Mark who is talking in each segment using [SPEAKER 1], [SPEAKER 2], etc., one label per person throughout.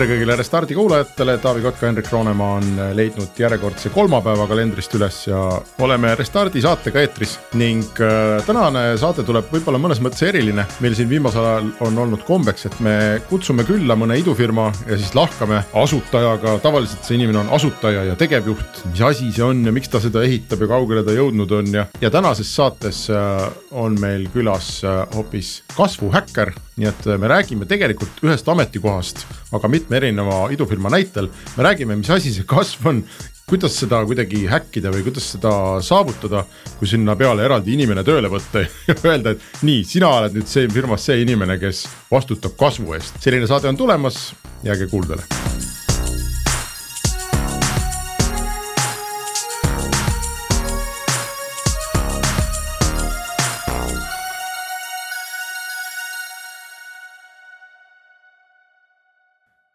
[SPEAKER 1] tere kõigile Restardi kuulajatele, Taavi Kotka, Hendrik Roonemaa on leidnud järjekordse kolmapäeva kalendrist üles ja oleme Restardi saatega eetris. ning äh, tänane saade tuleb võib-olla mõnes mõttes eriline, meil siin viimasel ajal on olnud kombeks, et me kutsume külla mõne idufirma ja siis lahkame asutajaga, tavaliselt see inimene on asutaja ja tegevjuht, mis asi see on ja miks ta seda ehitab ja kaugele ta jõudnud on ja, ja tänases saates äh, on meil külas äh, hoopis kasvuhäkker. Nii et äh, me räägime tegelikult ühest ametikohast, aga mitme erineva idufirma näitel. me räägime, mis asi see kasv on, kuidas seda kuidagi häkkida või kuidas seda saavutada, kui sinna peale eraldi inimene tööle võtta ja öelda, et nii, sina oled nüüd see firmas see inimene, kes vastutab kasvu eest. selline saade on tulemas, jääge kuuldele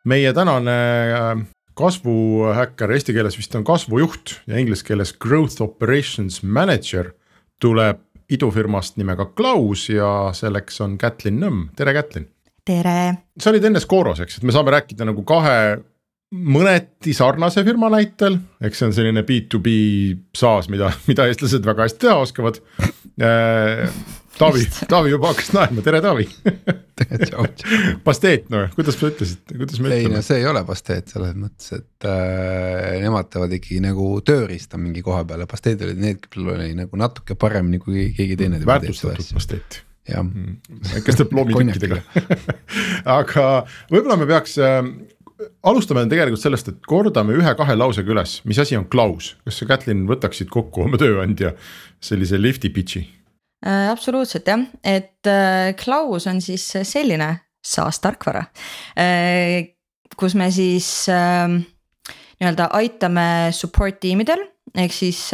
[SPEAKER 1] meie tänane äh, kasvuhäkker, eesti keeles vist on kasvujuht ja inglise keeles growth operations manager tuleb idufirmast nimega Klaus ja selleks on Kätlin Nõmm, tere Kätlin.
[SPEAKER 2] tere.
[SPEAKER 1] sa olid enne Scoros, eks, et me saame rääkida nagu kahe mõneti sarnase firma näitel, eks see on selline B2B SaaS, mida, mida eestlased väga hästi teha oskavad. Äh, Taavi, Taavi juba hakkas naerma, tere Taavi. Pasteet, no kuidas sa ütlesid, kuidas me
[SPEAKER 3] ütleme? ei no see ei ole pasteet selles mõttes, et äh, nemad teevad ikkagi nagu tööriista mingi koha peal ja pasteedid olid need, kellel oli nagu natuke paremini kui keegi teine.
[SPEAKER 1] väärtustatud pasteet.
[SPEAKER 3] Jah.
[SPEAKER 1] Mm,. väikeste ploomitikkidega aga võib-olla me peaks äh, alustame tegelikult sellest, et kordame ühe-kahe lausega üles, mis asi on Klaus, kas sa Kätlin võtaksid kokku oma tööandja sellise lifti pitch'i?
[SPEAKER 2] Äh, absoluutselt jah, et äh, Klaus on siis selline SaaS tarkvara, äh, kus me siis ähm, nii-öelda aitame support tiimidel, ehk siis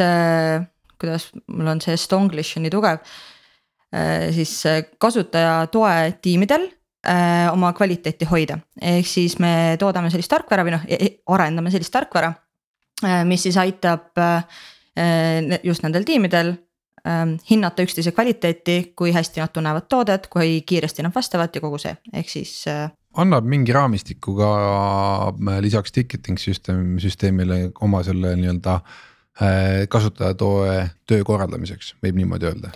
[SPEAKER 2] kuidas mul on see Stonglish on nii tugev. siis kasutaja toe tiimidel oma kvaliteeti hoida, ehk siis me toodame sellist tarkvara või noh, e-, e-, arendame sellist tarkvara. mis siis aitab just nendel tiimidel ähm, hinnata üksteise kvaliteeti, kui hästi nad tunnevad toodet, kui kiiresti nad vastavad ja kogu see, ehk siis äh,.
[SPEAKER 3] annab mingi raamistiku ka äh, lisaks ticketing süsteem, süsteemile oma selle nii-öelda äh, kasutajatoe töö korraldamiseks, võib niimoodi öelda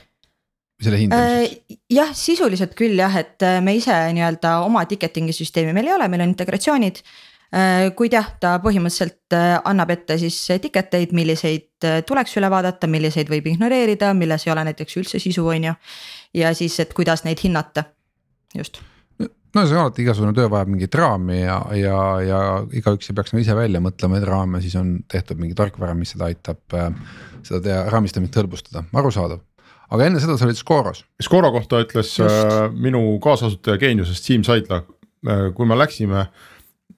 [SPEAKER 3] selle hindamiseks äh,?
[SPEAKER 2] jah, sisuliselt küll jah, et äh, me ise nii-öelda oma ticketing'i süsteemi meil ei ole, meil on integratsioonid Äh, kuid jah, ta põhimõtteliselt annab ette siis ticket eid, milliseid tuleks üle vaadata, milliseid võib ignoreerida, milles ei ole näiteks üldse sisu, on ju. ja siis, et kuidas neid hinnata, just
[SPEAKER 3] no see on alati igasugune töö vajab mingit raami ja, ja, ja igaüks ei peaks nagu ise välja mõtlema neid raame, siis on tehtud mingi tarkvara, mis seda aitab seda teha, raamistamist hõlbustada, arusaadav. Aga enne seda sa olid Scoros.
[SPEAKER 1] Scoro kohta ütles Just. äh, minu kaasasutaja geeniusest Siim Saidla äh,, kui me läksime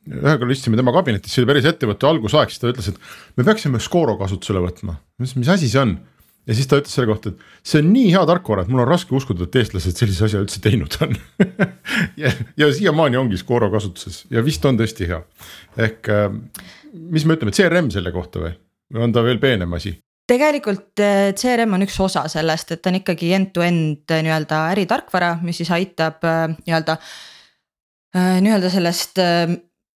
[SPEAKER 1] ühel korral istusime tema kabinetis, see oli päris ettevõtte algusaeg, siis ta ütles, et me peaksime Scoro kasutusele võtma. ma ütlesin, mis asi see on? ja siis ta ütles selle kohta, et see on nii hea tarkvara, et mul on raske uskuda, et eestlased sellise asja üldse teinud on ja, ja siiamaani ongi Scoro kasutuses ja vist on tõesti hea. ehk äh, mis me ütleme, CRM selle kohta või, või on ta veel peenem asi?
[SPEAKER 2] Tegelikult äh, CRM on üks osa sellest, et ta on ikkagi end-to-end äh, nii-öelda äritarkvara, mis siis aitab nii-öelda nii-öelda sellest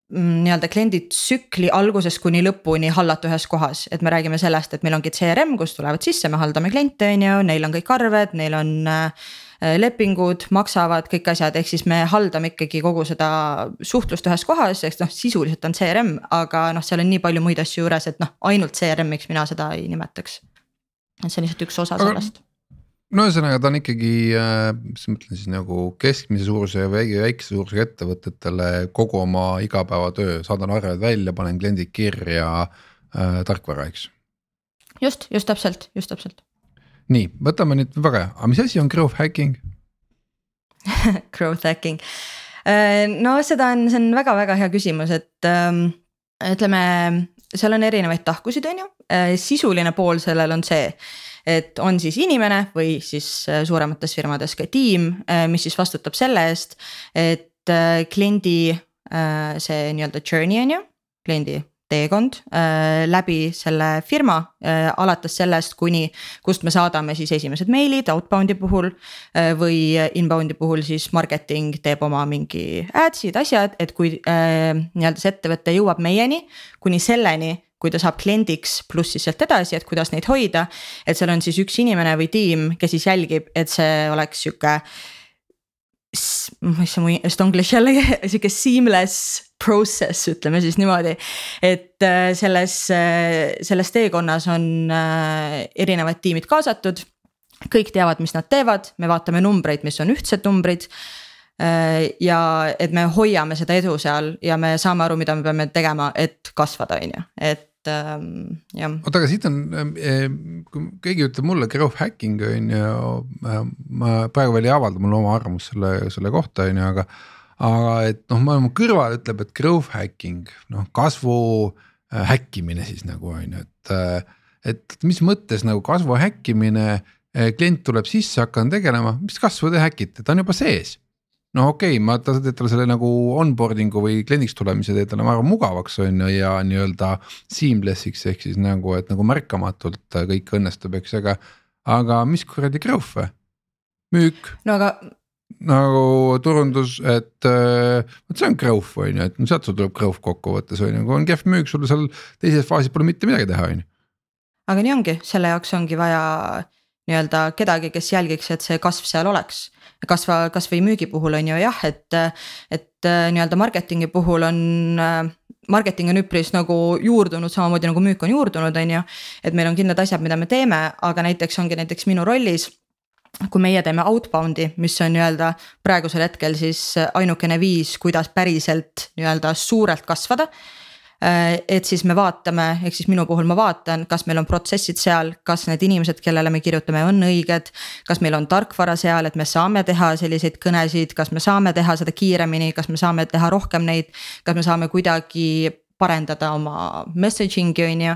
[SPEAKER 2] Mm, nii-öelda kliendi tsükli algusest kuni lõpuni hallata ühes kohas, et me räägime sellest, et meil ongi CRM, kust tulevad sisse, me haldame kliente, on ju, neil on kõik arved, neil on äh, lepingud, maksavad kõik asjad, ehk siis me haldame ikkagi kogu seda suhtlust ühes kohas, ehk noh, sisuliselt on CRM, aga noh, seal on nii palju muid asju juures, et noh, ainult CRM-iks mina seda ei nimetaks. et see on lihtsalt üks osa sellest
[SPEAKER 3] no ühesõnaga, ta on ikkagi äh,, mis ma ütlen siis nagu keskmise suuruse ja väike, väikese suurusega ettevõtetele kogu oma igapäevatöö, saadan arved välja, panen kliendid kirja äh, tarkvara, eks.
[SPEAKER 2] just, just täpselt, just täpselt.
[SPEAKER 3] Nii, võtame nüüd väga hea, aga mis asi on growth hacking?
[SPEAKER 2] Growth hacking, äh, no seda on, see on väga-väga hea küsimus, et ähm, ütleme seal on erinevaid tahkusid, on ju, sisuline pool sellel on see et on siis inimene või siis suuremates firmades ka tiim, mis siis vastutab selle eest, et kliendi see nii-öelda journey on ju, kliendi teekond äh, läbi selle firma äh,, alates sellest, kuni kust me saadame siis esimesed meilid outbound'i puhul äh,. või inbound'i puhul siis marketing teeb oma mingi ads'id, asjad, et kui äh, nii-öelda see ettevõte jõuab meieni kuni selleni kui ta saab kliendiks, pluss siis sealt edasi, et kuidas neid hoida. et seal on siis üks inimene või tiim, kes siis jälgib, et see oleks sihuke mis see mu estonglish jällegi, sihuke seamless process, ütleme siis niimoodi. et äh, selles, äh, selles teekonnas on äh, erinevad tiimid kaasatud. kõik teavad, mis nad teevad, me vaatame numbreid, mis on ühtsed numbrid. ja et me hoiame seda edu seal ja me saame aru, mida me peame tegema, et kasvada, on ju, et et ähm, jah.
[SPEAKER 3] oota, aga siit on, kui keegi ütleb mulle growth hacking on ju, ma praegu veel ei avalda mul oma arvamust selle, selle kohta on ju, aga aga et noh, mu kõrval ütleb, et growth hacking, noh kasvu äh, häkkimine siis nagu on ju, et. Äh, et mis mõttes nagu kasvu häkkimine, äh, klient tuleb sisse, hakkan tegelema, mis kasvu te häkite, ta on juba sees no okei okay,, ma, ta teeb talle selle nagu onboarding'u või kliendiks tulemise teeb talle, arvan mugavaks on ju ja nii-öelda seamless'iks ehk siis nagu, et nagu märkamatult kõik õnnestub, eks, aga. aga mis kuradi growth või, müük.
[SPEAKER 2] no aga
[SPEAKER 3] nagu turundus, et äh, vot see on growth on ju, et no sealt sul tuleb growth kokkuvõttes on ju, kui on kehv müük, sul seal teises faasis pole mitte midagi teha, on ju.
[SPEAKER 2] aga nii ongi, selle jaoks ongi vaja nii-öelda kedagi, kes jälgiks, et see kasv seal oleks. Kasva, kasvõi müügi puhul on ju jah, et, et äh, nii-öelda marketingi puhul on äh, marketing on üpris nagu juurdunud, samamoodi nagu müük on juurdunud, on ju. et meil on kindlad asjad, mida me teeme, aga näiteks ongi näiteks minu rollis kui meie teeme outbound'i, mis on nii-öelda praegusel hetkel siis ainukene viis, kuidas päriselt nii-öelda suurelt kasvada. Äh, et siis me vaatame, ehk siis minu puhul ma vaatan, kas meil on protsessid seal, kas need inimesed, kellele me kirjutame, on õiged. kas meil on tarkvara seal, et me saame teha selliseid kõnesid, kas me saame teha seda kiiremini, kas me saame teha rohkem neid, kas me saame kuidagi parendada oma messaging'i on ju.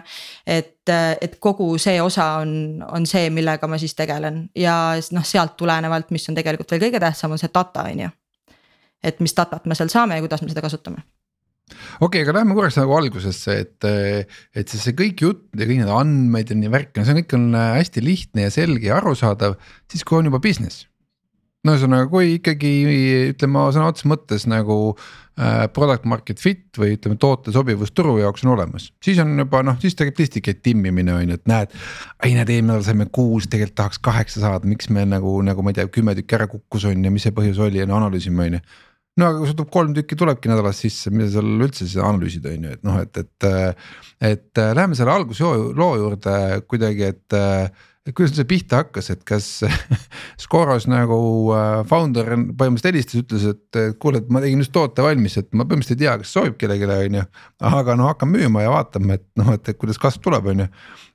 [SPEAKER 2] et, et kogu see osa on, on see, millega ma siis tegelen ja noh, sealt tulenevalt, mis on tegelikult veel kõige tähtsam, on see data on ju. et mis datat me seal saame ja kuidas me seda kasutame
[SPEAKER 3] okei okay,, aga lähme korraks nagu algusesse, et, et siis see kõik jutt ja kõik need andmed ja nii värk, no see kõik on hästi lihtne ja selge ja arusaadav, siis kui on juba business no ühesõnaga, kui ikkagi ütleme sõna otseses mõttes nagu äh, product market fit või ütleme, toote sobivus turu jaoks on olemas, siis on juba noh, siis tegelikult lihtsalt käib timmimine on ju, et näed. ei näed, eelmine nädal saime kuus, tegelikult tahaks kaheksa saada, miks me nagu, nagu ma ei tea, kümme tükki ära kukkus on ju, mis see põhjus oli ja no analüüsime on ju no aga kui sul tuleb kolm tükki tulebki nädalas sisse, mida seal üldse siis analüüsida on ju, et noh, et, et. et läheme selle algusloo juurde kuidagi, et et kuidas see pihta hakkas, et kas Scoros nagu äh, founder põhimõtteliselt helistas, ütles, et kuule, et ma tegin just toote valmis, et ma põhimõtteliselt ei tea, kas sobib kellelegi, on ju. aga no hakkan müüma ja vaatame, et noh, et kuidas kasv tuleb, on ju.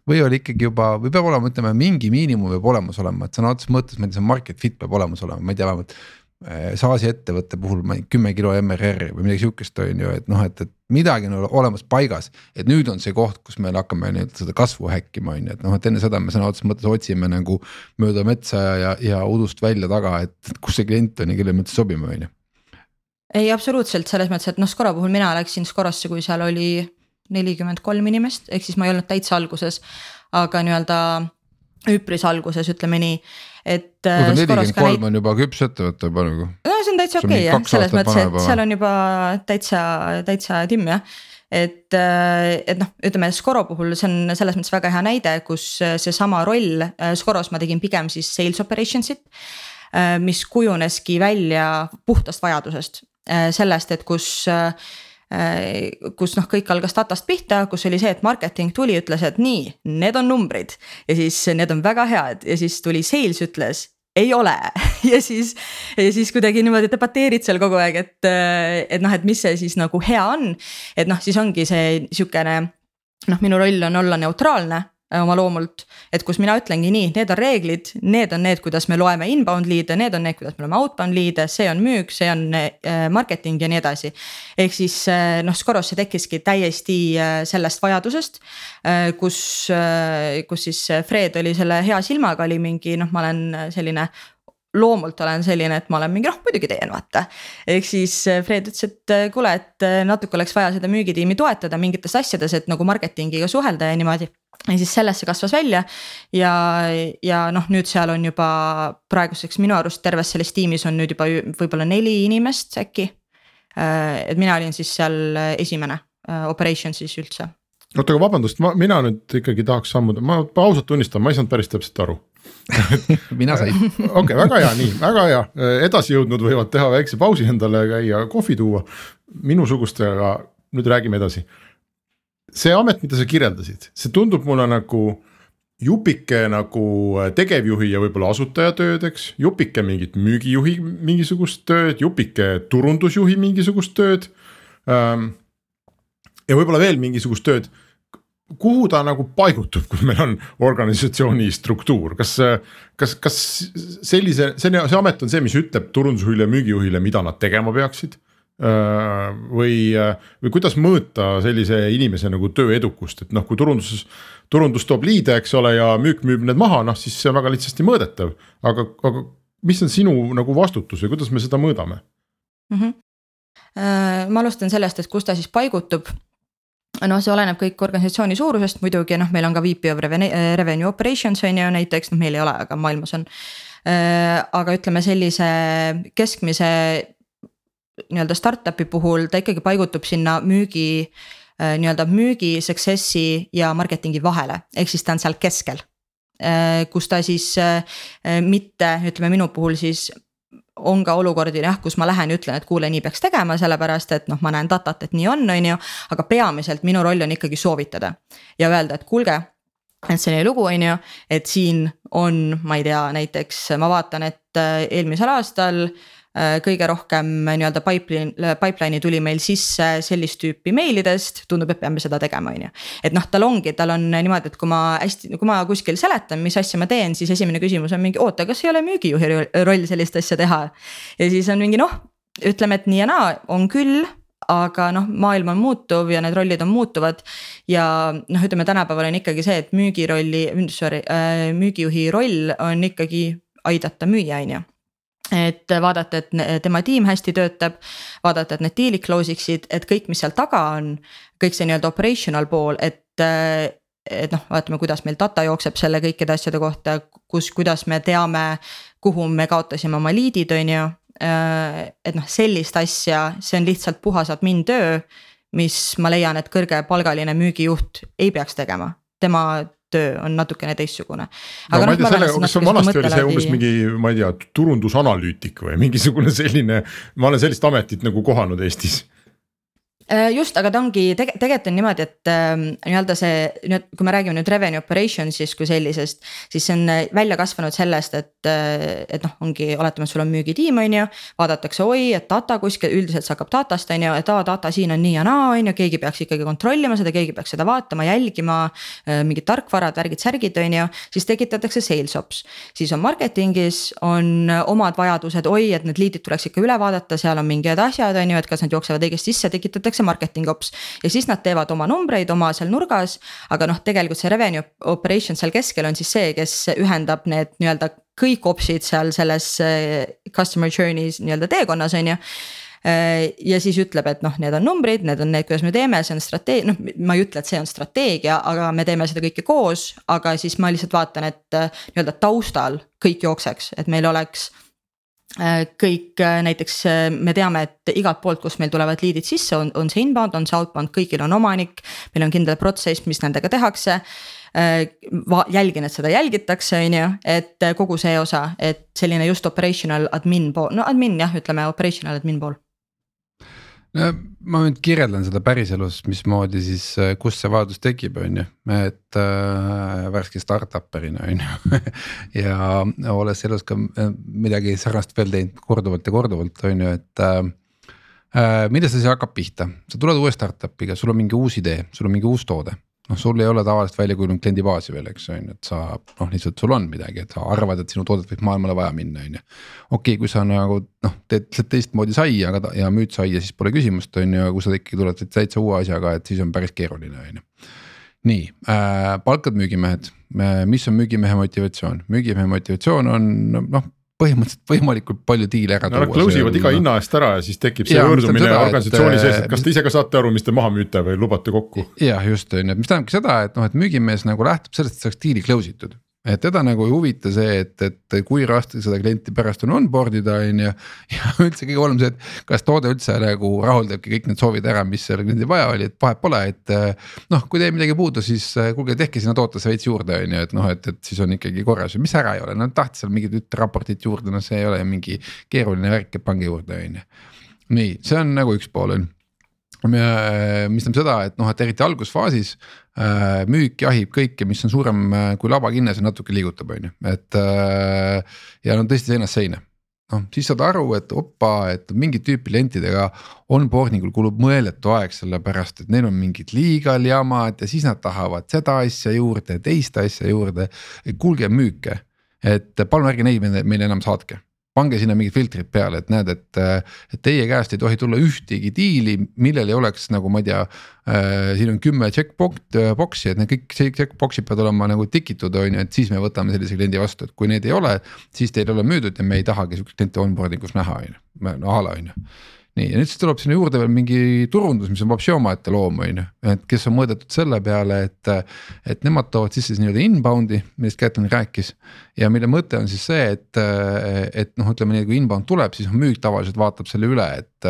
[SPEAKER 3] või oli ikkagi juba või peab olema, ütleme mingi miinimum peab olemas olema, et sõna otseses mõttes, ma ei tea, see market fit peab olemas olema, ma ei tea, vähemalt Äh, SaaS-i ettevõtte puhul ma ei kümme kilo MRR-i või midagi sihukest on ju, et noh, et, et midagi on olemas paigas. et nüüd on see koht, kus me hakkame nii-öelda seda kasvu häkkima on ju, et noh, et enne seda me sõna otseses mõttes otsime nagu mööda metsa ja, ja udust välja taga, et kus see klient on ja kelle mõttes sobime, on ju.
[SPEAKER 2] ei, absoluutselt selles mõttes, et noh, Skoro puhul mina läksin Skorosse, kui seal oli nelikümmend kolm inimest, ehk siis ma ei olnud täitsa alguses, aga nii-öelda üpris alguses, ütleme nii et.
[SPEAKER 3] äh, nelikümmend kolm on juba küps ettevõte juba nagu.
[SPEAKER 2] no see on täitsa okei okay, jah, selles mõttes, et seal on juba täitsa, täitsa timm jah et, äh, et noh, ütleme Skoro puhul see on selles mõttes väga hea näide, kus seesama roll Skoros ma tegin pigem siis sales operations'it. mis kujuneski välja puhtast vajadusest, sellest, et kus Äh, kus noh, kõik algas datast pihta, kus oli see, et marketing tuli, ütles, et nii, need on numbrid. Ja siis need on väga head. Ja siis tuli sales ütles ei ole. Ja siis, ja siis kuidagi niimoodi debateerid seal kogu aeg, et, et noh, et mis see siis nagu hea on. et noh, siis ongi see sihukene noh, minu roll on olla neutraalne. äh, oma loomult. et kus mina ütlengi nii, need on reeglid, need on need, kuidas me loeme inbound lead'e, need on need, kuidas me loeme outbound lead'e, see on müük, see on äh, marketing ja nii edasi. ehk siis äh, noh, Scoros see tekkiski täiesti sellest vajadusest, kus, kus siis Fred oli selle hea silmaga, oli mingi noh, ma olen selline loomult olen selline, et ma olen mingi noh, muidugi teen, vaata. ehk siis äh, Fred ütles, et äh, kuule, et äh, natuke oleks vaja seda müügitiimi toetada mingites asjades, et nagu marketingiga suhelda ja niimoodi. ja siis sellest see kasvas välja ja, ja noh, nüüd seal on juba praeguseks minu arust terves selles tiimis on nüüd juba võib-olla neli inimest äkki. et mina olin siis seal esimene operations'is üldse
[SPEAKER 1] oota, aga vabandust, ma, mina nüüd ikkagi tahaks sammuda, ma ausalt tunnistan, ma ei saanud päris täpselt aru
[SPEAKER 3] mina sain.
[SPEAKER 1] okei väga hea, nii väga hea, edasijõudnud võivad teha väikse pausi endale, käia kohvi tuua. minusugustega, nüüd räägime edasi. see amet, mida sa kirjeldasid, see tundub mulle nagu jupike nagu tegevjuhi ja võib-olla asutaja tööd, eks, jupike mingit müügijuhi mingisugust tööd, jupike turundusjuhi mingisugust tööd. Ähm, ja võib-olla veel mingisugust tööd kuhu ta nagu paigutub, kui meil on organisatsiooni struktuur, kas, kas, kas sellise, see, see amet on see, mis ütleb turundusjuhile ja müügijuhile, mida nad tegema peaksid? või, või kuidas mõõta sellise inimese nagu töö edukust, et noh, kui turunduses, turundus toob liide, eks ole, ja müük müüb need maha, noh siis see on väga lihtsasti mõõdetav. aga, aga mis on sinu nagu vastutus või kuidas me seda mõõdame mm?
[SPEAKER 2] -hmm. ma alustan sellest, et kus ta siis paigutub noh, see oleneb kõik organisatsiooni suurusest muidugi, noh, meil on ka VP of äh, revenue operations on ju näiteks, noh, meil ei ole, aga maailmas on. Äh, aga ütleme sellise keskmise nii-öelda startup'i puhul ta ikkagi paigutub sinna müügi äh, nii-öelda müügi, success'i ja marketingi vahele, ehk siis ta on seal keskel. kus ta siis mitte, ütleme minu puhul siis on ka olukordi jah, kus ma lähen ja ütlen, et kuule, nii peaks tegema, sellepärast et noh, ma näen datat, et nii on, on ju. aga peamiselt minu roll on ikkagi soovitada ja öelda, et kuulge, et selline lugu, on ju, et siin on, ma ei tea, näiteks ma vaatan, et äh, eelmisel aastal äh, kõige rohkem nii-öelda pipeline, pipeline'i tuli meil sisse sellist tüüpi meilidest, tundub, et peame seda tegema, on ju. et noh, tal ongi, tal on niimoodi, et kui ma hästi, kui ma kuskil seletan, mis asja ma teen, siis esimene küsimus on mingi, oota, kas ei ole müügijuhi roll sellist asja teha. ja siis on mingi noh, ütleme, et nii ja naa, on küll aga noh, maailm on muutuv ja need rollid on muutuvad. ja noh, ütleme tänapäeval on ikkagi see, et müügirolli, sorry äh,, müügijuhi roll on ikkagi aidata müüa, on ju et vaadata, et tema tiim hästi töötab, vaadata, et need deal'id close iksid, et kõik, mis seal taga on, kõik see nii-öelda operational pool, et et noh, vaatame, kuidas meil data jookseb selle kõikide asjade kohta, kus, kuidas me teame, kuhu me kaotasime oma liidid, on ju. et noh, sellist asja, see on lihtsalt puhas admin töö, mis ma leian, et kõrgepalgaline müügijuht ei peaks tegema. tema töö on natukene teistsugune.
[SPEAKER 1] no ma ei tea, selle, kas vanasti oli see umbes mingi, ma ei tea, turundusanalüütik või mingisugune selline, ma olen sellist ametit nagu kohanud Eestis
[SPEAKER 2] just, aga ta ongi tege-, tegelikult on niimoodi, et äh, nii-öelda see nüüd, kui me räägime nüüd revenue operations'ist kui sellisest. siis see on äh, välja kasvanud sellest, et äh,, et noh, ongi, oletame, et sul on müügitiim, on ju. vaadatakse, oi, et data kuskil, üldiselt see hakkab datast, on ju, et aa, data siin on nii ja naa, on ju, keegi peaks ikkagi kontrollima seda, keegi peaks seda vaatama, jälgima äh,. mingid tarkvarad, värgid, särgid, on ju, siis tekitatakse sales ops. siis on marketing'is on omad vajadused, oi, et need lead'id tuleks ikka üle vaadata, seal on mingid asjad, on ju, et kas nad jooksevad õigesti sisse, tekitatakse tehakse marketing ops. ja siis nad teevad oma numbreid oma seal nurgas, aga noh, tegelikult see revenue operation seal keskel on siis see, kes ühendab need nii-öelda kõik opsid seal selles eh, customer journey's nii-öelda teekonnas, on ju eh, ja siis ütleb, et noh, need on numbrid, need on need, kuidas me teeme, see on strateegia, noh, ma ei ütle, et see on strateegia, aga me teeme seda kõike koos, aga siis ma lihtsalt vaatan, et eh, nii-öelda taustal kõik jookseks, et meil oleks kõik äh, näiteks äh, me teame, et igalt poolt, kust meil tulevad liidid sisse, on, on see inbound, on see outbound, kõigil on omanik. meil on kindel protsess, mis nendega tehakse. jälgin, et seda jälgitakse, on ju, et kogu see osa, et selline just operational admin pool, no admin jah, ütleme operational admin pool
[SPEAKER 3] no ma nüüd kirjeldan seda päriselus, mismoodi siis, äh, kust see vajadus tekib, on ju, et äh, värske startup'erina on ju ja olles elus ka äh, midagi sarnast veel teinud korduvalt ja korduvalt, on ju, et äh, äh,. millest asi hakkab pihta, sa tuled uue startup'iga, sul on mingi uus idee, sul on mingi uus toode noh, sul ei ole tavaliselt välja kujunenud kliendibaasi veel, eks on ju, et sa noh, lihtsalt sul on midagi, et sa arvad, et sinu toodet võib maailmale vaja minna, on ju. okei okay,, kui sa nagu noh, teed lihtsalt teistmoodi saia, aga ja müüd saia, siis pole küsimust, on ju, aga kui sa ikkagi tuled täitsa uue asjaga, et siis on päris keeruline, on ju. Nii äh,, palkad müügimehed, mis on müügimehe motivatsioon, müügimehe motivatsioon on noh, põhimõtteliselt võimalikult palju diile ära
[SPEAKER 1] tuua. Nad close ivad iga hinna eest ära ja siis tekib see võõrdumine organisatsiooni sees, et kas te ise ka saate aru, mis te maha müüte või lubate kokku.
[SPEAKER 3] jah, just on ju, et mis tähendabki seda, et noh, et müügimees nagu lähtub sellest, et saaks diili close itud et teda nagu ei huvita see, et, et kui raske seda klienti pärast on onboard ida, on ju. ja üldse kõige olulisem see, et kas toode üldse nagu rahuldabki kõik need soovid ära, mis sellel kliendil vaja oli, et vahet pole, et. noh, kui teil midagi puudu, siis kuulge, tehke sinna tootesse veits juurde, on ju, et noh, et, et siis on ikkagi korras ja mis ära ei ole, no tahtis seal mingit ütrraportit juurde, no see ei ole mingi keeruline värk, et pange juurde, on ju. nii, see on nagu üks pool on mis tähendab seda, et noh, et eriti algusfaasis äh, müük jahib kõike, mis on suurem äh, kui labakinnes ja natuke liigutab, on ju, et äh,. ja no tõesti seinast seina, noh siis saad aru, et opa, et mingit tüüpi klientidega onboarding ul kulub mõeldetu aeg, sellepärast et neil on mingid legal jamad ja siis nad tahavad seda asja juurde, teist asja juurde. kuulge müüke, et palun ärge neid meile enam saatke pange sinna mingid filtrid peale, et näed, et, et teie käest ei tohi tulla ühtegi diili, millel ei oleks nagu ma ei tea äh,. siin on kümme checkbox, box'i, et need kõik checkbox'id peavad olema nagu tikitud, on ju, et siis me võtame sellise kliendi vastu, et kui neid ei ole. siis teil ei ole müüdud ja me ei tahagi sihukest klienti onboarding us näha, on ju, a la on ju nii ja nüüd siis tuleb sinna juurde veel mingi turundus, mis on vapsi omaette loom, on ju, et kes on mõõdetud selle peale, et. et nemad toovad sisse siis nii-öelda inbound'i, millest Kätlin rääkis. ja mille mõte on siis see, et, et noh, ütleme nii, kui inbound tuleb, siis müük tavaliselt vaatab selle üle, et.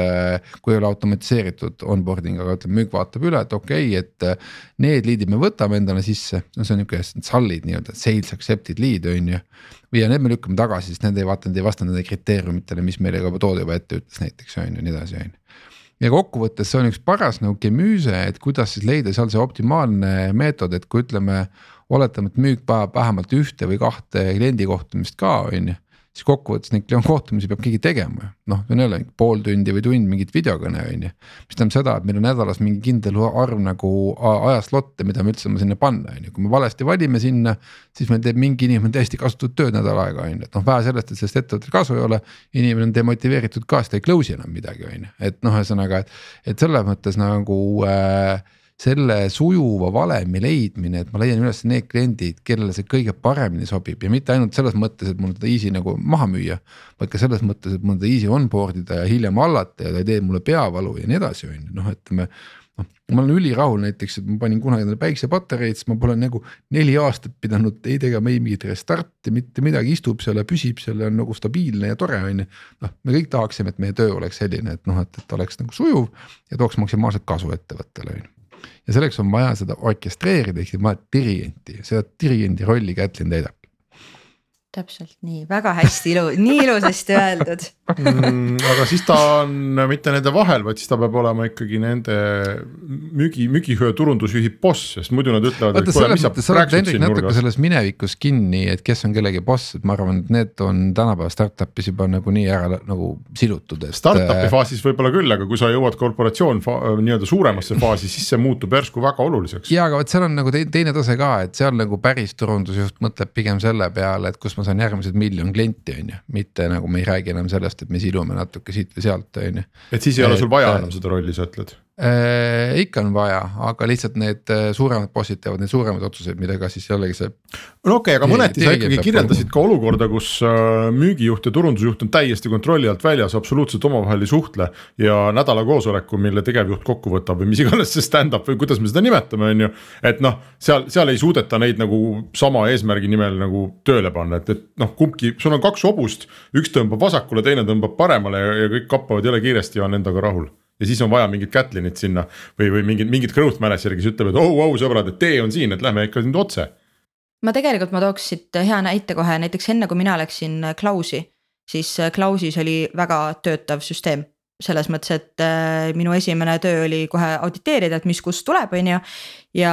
[SPEAKER 3] kui ei ole automatiseeritud onboarding, aga ütleme müük vaatab üle, et okei okay,, et. Need lead'id me võtame endale sisse, no see on nihuke sall'id nii-öelda, sales accepted lead on ju ja need me lükkame tagasi, sest need ei vaata, need ei vasta nendele kriteeriumitele, mis meile juba toode juba ette ütles näiteks on ju, nii edasi, on ju. ja kokkuvõttes see on üks paras nagu kemüüse, et kuidas siis leida seal see optimaalne meetod, et kui ütleme. oletame, et müük vajab vähemalt ühte või kahte kliendi kohtumist ka, on ju siis kokkuvõttes neid kohtumisi peab keegi tegema ju, noh, see on jälle pool tundi või tund mingit videokõne on ju. mis tähendab seda, et meil on nädalas mingi kindel arv nagu ajaslotte, mida me üldse saame sinna panna, on ju, kui me valesti valime sinna. siis meil teeb mingi inimene täiesti kasutut tööd nädal aega, on ju, et noh, vähe sellest, et sellest ettevõttel kasu ei ole. inimene on demotiveeritud ka, sest ta ei close'i enam midagi, on ju, et noh, ühesõnaga, et, et selles mõttes nagu äh, selle sujuva valemi leidmine, et ma leian üles need kliendid, kellele see kõige paremini sobib ja mitte ainult selles mõttes, et mul seda easy nagu maha müüa. vaid ka selles mõttes, et mul seda easy onboard ida ja hiljem hallata ja ta ei tee mulle peavalu ja nii edasi, on ju, noh, ütleme noh, ma olen ülirahul näiteks, et ma panin kunagi endale päiksepatareid, siis ma pole nagu neli aastat pidanud ei tegema ei mingit restarti, mitte midagi, istub seal ja püsib seal ja on nagu stabiilne ja tore on ju. noh, me kõik tahaksime, et meie töö oleks selline, et noh, et, et oleks nagu sujuv ja tooks maksimaalselt kasu ettevõttele on ju ja selleks on vaja seda orkestreerida, ehk siis vaja dirigenti, seda dirigendi rolli Kätlin täidab
[SPEAKER 2] täpselt nii, väga hästi ilu, nii ilusasti öeldud
[SPEAKER 1] mm,. aga siis ta on mitte nende vahel, vaid siis ta peab olema ikkagi nende müügi, müügitöö turundusjuhi boss, sest muidu nad ütlevad.
[SPEAKER 3] vaata selles mõttes sa oled Hendrik natuke selles minevikus kinni, et kes on kellegi boss, et ma arvan, et need on tänapäeva startup'is juba nagunii ära nagu silutud, et.
[SPEAKER 1] Startup'i äh, faasis võib-olla küll, aga kui sa jõuad korporatsioon nii-öelda suuremasse faasi, siis see muutub järsku väga oluliseks.
[SPEAKER 3] ja, aga vot seal on nagu teine tase ka, et seal nagu päris turundusjuht mõtleb pigem selle peale, et kus ma saan järgmised miljon klienti, on ju, mitte nagu me ei räägi enam sellest, et me silume natuke siit või sealt, on ju.
[SPEAKER 1] et siis ei et, ole sul vaja enam seda rolli, sa ütled
[SPEAKER 3] äh,? ikka on vaja, aga lihtsalt need äh, suuremad bossid teevad neid suuremaid otsuseid, millega siis jällegi see.
[SPEAKER 1] no okei okay,, aga mõneti sa ikkagi kirjeldasid ka olukorda, kus äh, müügijuht ja turundusjuht on täiesti kontrolli alt väljas, absoluutselt omavahel ei suhtle. ja nädala koosoleku, mille tegevjuht kokku võtab või mis iganes see stand-up või kuidas me seda nimetame, on ju. et noh, seal, seal ei suudeta neid nagu sama eesmärgi nimel nagu tööle panna, et, et noh, kumbki, sul on kaks hobust, üks tõmbab vasakule, teine tõmbab paremale ja, ja kõik kappavad jõle kiiresti ja on endaga rahul ja siis on vaja mingit Catlinit sinna või, või mingit, mingit growth manager'i, kes ütleb, et oh, oh sõbrad, et tee on siin, et lähme ikka nüüd otse.
[SPEAKER 2] ma tegelikult ma tooks siit hea näite kohe, näiteks enne kui mina läksin Klausi, siis Klausis oli väga töötav süsteem selles mõttes, et äh, minu esimene töö oli kohe auditeerida, et mis kust tuleb, on ju. ja,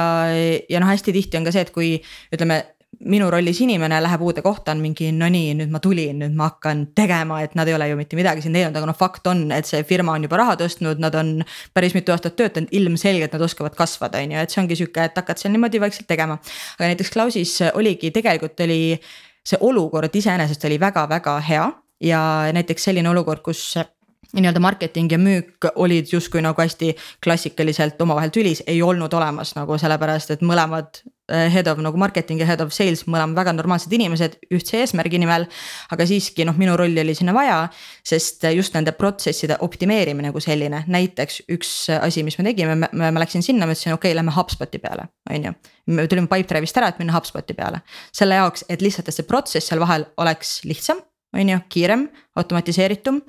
[SPEAKER 2] ja noh, hästi tihti on ka see, et kui ütleme, minu rollis inimene läheb uude kohta, on mingi no nii, nüüd ma tulin, nüüd ma hakkan tegema, et nad ei ole ju mitte midagi siin teinud, aga noh, fakt on, et see firma on juba raha tõstnud, nad on päris mitu aastat töötanud, ilmselgelt nad oskavad kasvada, on ju, et see ongi sihuke, et hakkad seal niimoodi vaikselt tegema. aga näiteks Klausis oligi, tegelikult oli see olukord iseenesest oli väga-väga hea ja näiteks selline olukord, kus nii-öelda marketing ja müük olid justkui nagu hästi klassikaliselt omavahel tülis, ei olnud olemas nagu sellepärast, et mõlemad head of nagu marketing ja head of sales, mõlemad väga normaalsed inimesed ühtse eesmärgi nimel. aga siiski noh, minu rolli oli sinna vaja, sest just nende protsesside optimeerimine kui selline, näiteks üks asi, mis me tegime, ma läksin sinna, ma ütlesin, okei okay,, lähme HubSpoti peale, on ju. me tulime Pipedrive'ist ära, et minna HubSpoti peale, selle jaoks, et lihtsalt, et see protsess seal vahel oleks lihtsam, on ju, kiirem, automatiseeritum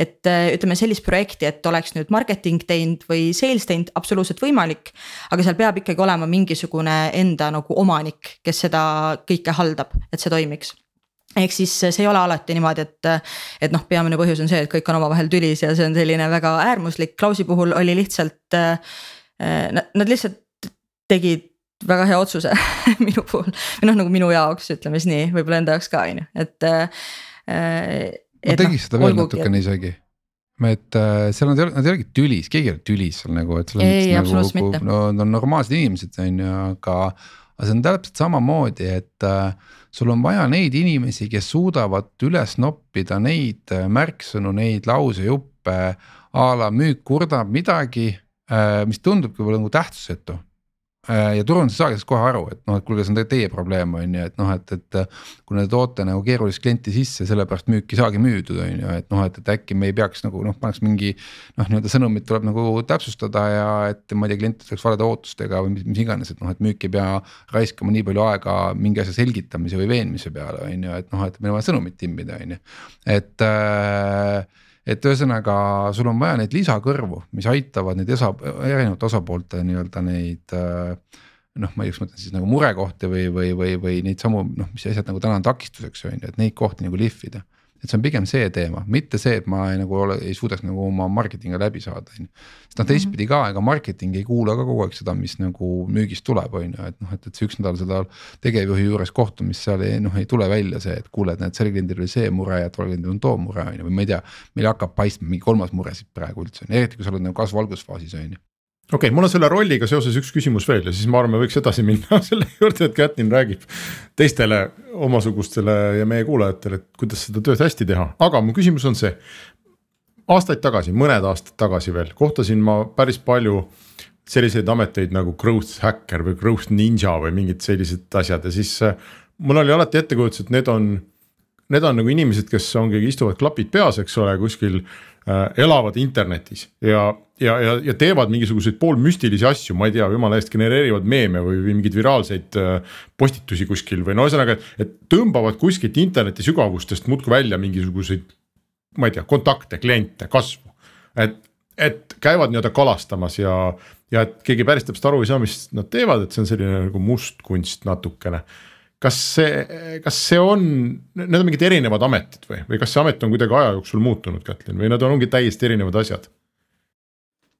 [SPEAKER 2] et äh, ütleme sellist projekti, et oleks nüüd marketing teinud või sales teinud, absoluutselt võimalik. aga seal peab ikkagi olema mingisugune enda nagu omanik, kes seda kõike haldab, et see toimiks ehk siis see ei ole alati niimoodi, et, et noh, peamine põhjus on see, et kõik on omavahel tülis ja see on selline väga äärmuslik, Klausi puhul oli lihtsalt äh,. Nad lihtsalt tegid väga hea otsuse minu puhul või noh, nagu minu jaoks, ütleme siis nii, võib-olla enda jaoks ka on ju, et äh,
[SPEAKER 3] ma tegiks no, seda veel natukene isegi et äh, seal nad ei ole, nad ei olegi tülis, keegi ei ole tülis seal nagu, et seal
[SPEAKER 2] on. ei, absoluutselt
[SPEAKER 3] nagu,
[SPEAKER 2] mitte.
[SPEAKER 3] no nad on normaalsed inimesed, on ju, aga. aga see on täpselt samamoodi, et äh, sul on vaja neid inimesi, kes suudavad üles noppida neid äh, märksõnu, neid lausejuppe. a la müük kurdab midagi äh,, mis tundubki võib-olla nagu tähtsusetu Äh, ja turundus saagi sellest kohe aru, et noh, et kuulge, see on teie probleem, on ju, et noh, et, et. kui te toote nagu keerulist klienti sisse, sellepärast müük ei saagi müüdud, on ju, et noh, et, et äkki me ei peaks nagu noh, paneks mingi. noh, nii-öelda sõnumit tuleb nagu täpsustada ja et ma ei tea, klient tuleks valede ootustega või mis, mis iganes, et noh, et müük ei pea raiskama nii palju aega mingi asja selgitamise või veenmise peale, on ju, et noh, et meil on vaja sõnumit timmida, on ju, et äh, et ühesõnaga, sul on vaja neid lisakõrvu, mis aitavad neid esa, erinevate osapoolte nii-öelda neid äh, noh, ma ei tea, kas ma ütlen siis nagu murekohti või, või, või, või neid samu noh, mis asjad nagu täna on takistuseks on ju, et neid kohti nagu lihvida et see on pigem see teema, mitte see, et ma ei, nagu ole, ei suudaks nagu oma marketing'i läbi saada, on ju. sest noh, teistpidi ka, ega marketing ei kuula ka kogu aeg seda, mis nagu müügist tuleb, on ju, et noh, et, et see üks nädal seda tegevjuhi juures kohtumist seal ei noh, ei tule välja see, et kuule, et näed, sellel kliendil oli see mure ja tollel kliendil on too mure on ju, või ma ei tea. meil hakkab paistma mingi kolmas mure siit praegu üldse, eriti kui sa oled nagu kasvu-algusfaasis on ju
[SPEAKER 1] okei okay,, mul on selle rolliga seoses üks küsimus veel ja siis ma arvan, me võiks edasi minna selle juurde, et Kätlin räägib teistele omasugustele ja meie kuulajatele, et kuidas seda tööd hästi teha, aga mu küsimus on see. aastaid tagasi, mõned aastad tagasi veel kohtasin ma päris palju selliseid ameteid nagu growth hacker või growth ninja või mingid sellised asjad ja siis äh, mul oli alati ettekujutus, et need on need on nagu inimesed, kes ongi, istuvad klapid peas, eks ole, kuskil äh, elavad internetis ja, ja, ja, ja teevad mingisuguseid poolmüstilisi asju, ma ei tea, jumala eest genereerivad meeme või, või mingeid viraalseid äh, postitusi kuskil või no ühesõnaga, et tõmbavad kuskilt interneti sügavustest muudkui välja mingisuguseid. ma ei tea, kontakte, kliente, kasvu, et, et käivad nii-öelda kalastamas ja, ja et keegi päris täpselt aru ei saa, mis nad teevad, et see on selline nagu mustkunst natukene kas see, kas see on, need on mingid erinevad ametid või, või kas see amet on kuidagi aja jooksul muutunud, Kätlin, või nad on, ongi täiesti erinevad asjad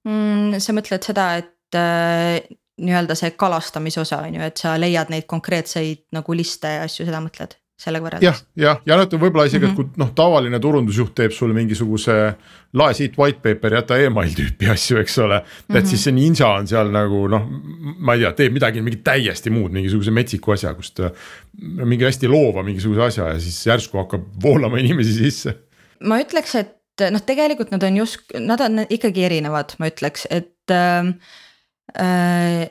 [SPEAKER 2] mm,? sa mõtled seda, et äh, nii-öelda see kalastamise osa on ju, et sa leiad neid konkreetseid nagu liste ja asju, seda mõtled? Sellega võrreldes.
[SPEAKER 1] jah, jah, ja noh, võib-olla isegi mm, -hmm. et mhm. kui noh, tavaline turundusjuht teeb sulle mingisuguse lae siit white paper, jäta email tüüpi asju, eks ole. et mm -hmm. siis see ninja on seal nagu noh, ma ei tea, teeb midagi mingit täiesti muud, mingisuguse metsiku asja, kust. mingi hästi loova mingisuguse asja ja siis järsku hakkab voolama inimesi sisse.
[SPEAKER 2] ma ütleks, et noh, tegelikult nad on just, nad on ikkagi erinevad, ma ütleks, et äh,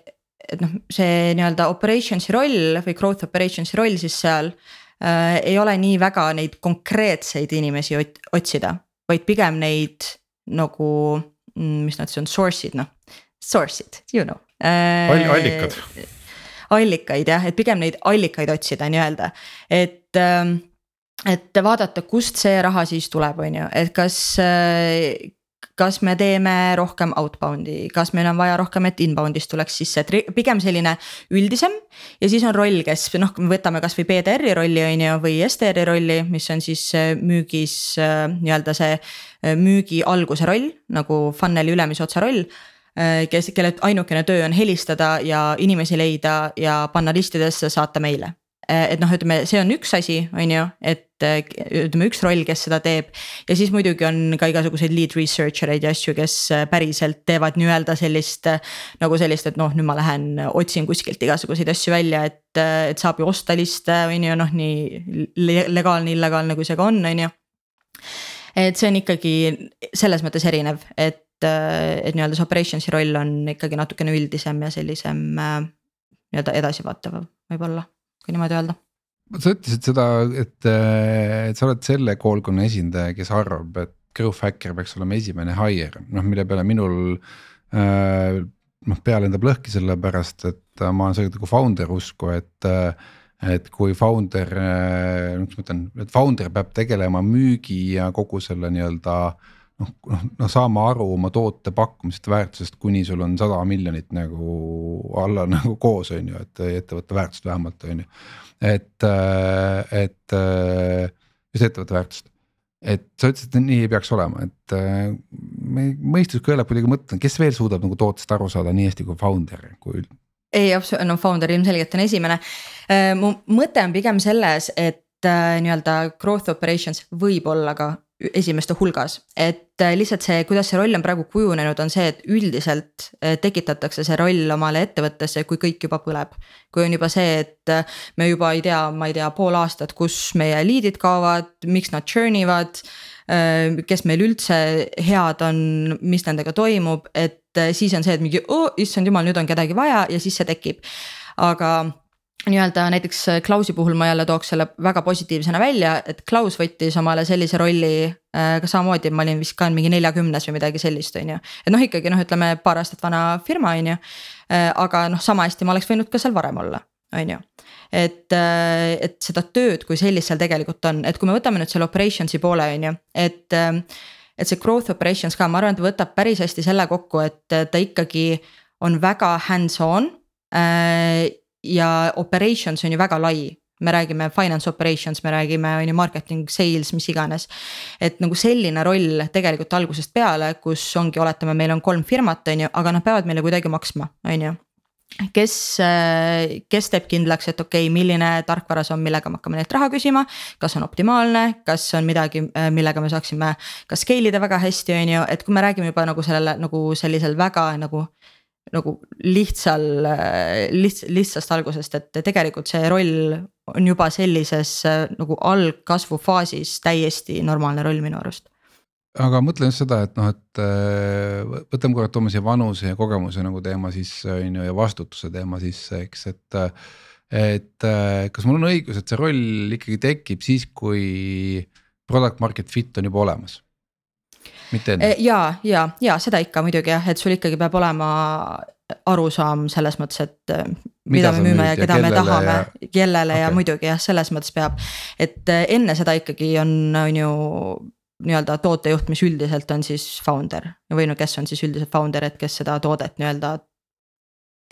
[SPEAKER 2] et noh, see nii-öelda operations'i roll või growth operations'i roll siis seal äh, ei ole nii väga neid konkreetseid inimesi ot otsida, vaid pigem neid nagu, mm, mis nad siis on, source'id noh, source'id, you know
[SPEAKER 1] äh,. allikad.
[SPEAKER 2] allikaid jah, et pigem neid allikaid otsida nii-öelda, et äh, et vaadata, kust see raha siis tuleb, on ju, et kas äh, kas me teeme rohkem outbound'i, kas meil on vaja rohkem, et inbound'ist tuleks sisse, et pigem selline üldisem. ja siis on roll, kes noh, me võtame kasvõi BDR-i rolli on ju või SDR-i rolli, mis on siis äh, müügis äh, nii-öelda see äh, müügi alguse roll nagu funnel'i ülemise otsa roll kes, kelle ainukene töö on helistada ja inimesi leida ja panna listidesse, saata meile et noh, ütleme, see on üks asi, on ju, et ütleme, üks roll, kes seda teeb. ja siis muidugi on ka igasuguseid lead researcher eid ja asju, kes päriselt teevad nii-öelda sellist. nagu sellist, et noh, nüüd ma lähen otsin kuskilt igasuguseid asju välja, et, et saab ju osta liste, on ju, noh, nii legaalne, illegaalne kui see ka on, on ju. et see on ikkagi selles mõttes erinev, et, et nii-öelda see operations'i roll on ikkagi natukene üldisem ja sellisem nii-öelda edasivaatav võib-olla, kui niimoodi öelda
[SPEAKER 3] sa ütlesid seda, et, et sa oled selle koolkonna esindaja, kes arvab, et growth hacker peaks olema esimene hire, noh mille peale minul äh,. noh pea lendab lõhki sellepärast, et ma olen sellega nagu founder usku, et et kui founder, mis ma ütlen, et founder peab tegelema müügi ja kogu selle nii-öelda noh, noh, noh saama aru oma toote pakkumisest väärtusest, kuni sul on sada miljonit nagu alla nagu koos, on ju, et ettevõtte väärtust vähemalt on ju et, äh, et äh, just ettevõtte väärtust. et sa ütlesid, et nii ei peaks olema, et äh, mõistus kõlab kuidagi mõtlen, kes veel suudab nagu tootest aru saada nii hästi kui founder, kui
[SPEAKER 2] ei, no founder ilmselgelt on esimene. mu mõte on pigem selles, et nii-öelda growth operations võib olla ka esimeste hulgas, et äh, lihtsalt see, kuidas see roll on praegu kujunenud, on see, et üldiselt äh, tekitatakse see roll omale ettevõttesse, kui kõik juba põleb. kui on juba see, et äh, me juba ei tea, ma ei tea, pool aastat, kus meie lead'id kaovad, miks nad churn ivad. kes meil üldse head on, mis nendega toimub, et siis on see, et mingi oh, issand jumal, nüüd on kedagi vaja ja siis see tekib, aga nii-öelda näiteks äh, Klausi puhul ma jälle tooks selle väga positiivsena välja, et Klaus võttis omale sellise rolli äh,. ka samamoodi, ma olin vist ka mingi neljakümnes või midagi sellist, on ju. et noh, ikkagi noh, ütleme paar aastat vana firma, on ju äh,. aga noh, sama hästi ma oleks võinud ka seal varem olla, on ju. et et seda tööd kui sellist seal tegelikult on, et kui me võtame nüüd selle operations'i poole, on ju, et et see growth operations ka, ma arvan, et võtab päris hästi selle kokku, et ta ikkagi on väga hands-on ja operations on ju väga lai me räägime finance operations, me räägime on ju marketing, sales, mis iganes. et nagu selline roll tegelikult algusest peale, kus ongi, oletame, meil on kolm firmat, on ju, aga nad peavad meile kuidagi maksma, on ju kes, kes teeb kindlaks, et okei okay,, milline tarkvara see on, millega me hakkame neilt raha küsima. kas on optimaalne, kas on midagi, millega me saaksime ka scale ida väga hästi, on ju, et kui me räägime juba nagu sellele nagu sellisel väga nagu nagu lihtsal, lihts-, lihtsast algusest, et tegelikult see roll on juba sellises nagu algkasvufaasis täiesti normaalne roll minu arust
[SPEAKER 3] aga mõtlen seda, et noh, et võtame korra, toome siia vanuse ja kogemuse nagu teema sisse on ju ja vastutuse teema sisse, eks, et. et kas mul on õigus, et see roll ikkagi tekib siis, kui product market fit on juba olemas mitte enne?
[SPEAKER 2] ja, ja, ja seda ikka muidugi jah, et sul ikkagi peab olema arusaam selles mõttes, et äh, mida, mida me müüme ja keda me tahame, kellele okay. ja muidugi jah, selles mõttes peab. et äh, enne seda ikkagi on, on ju nii-öelda tootejuht, mis üldiselt on siis founder või no kes on siis üldiselt founder, et kes seda toodet nii-öelda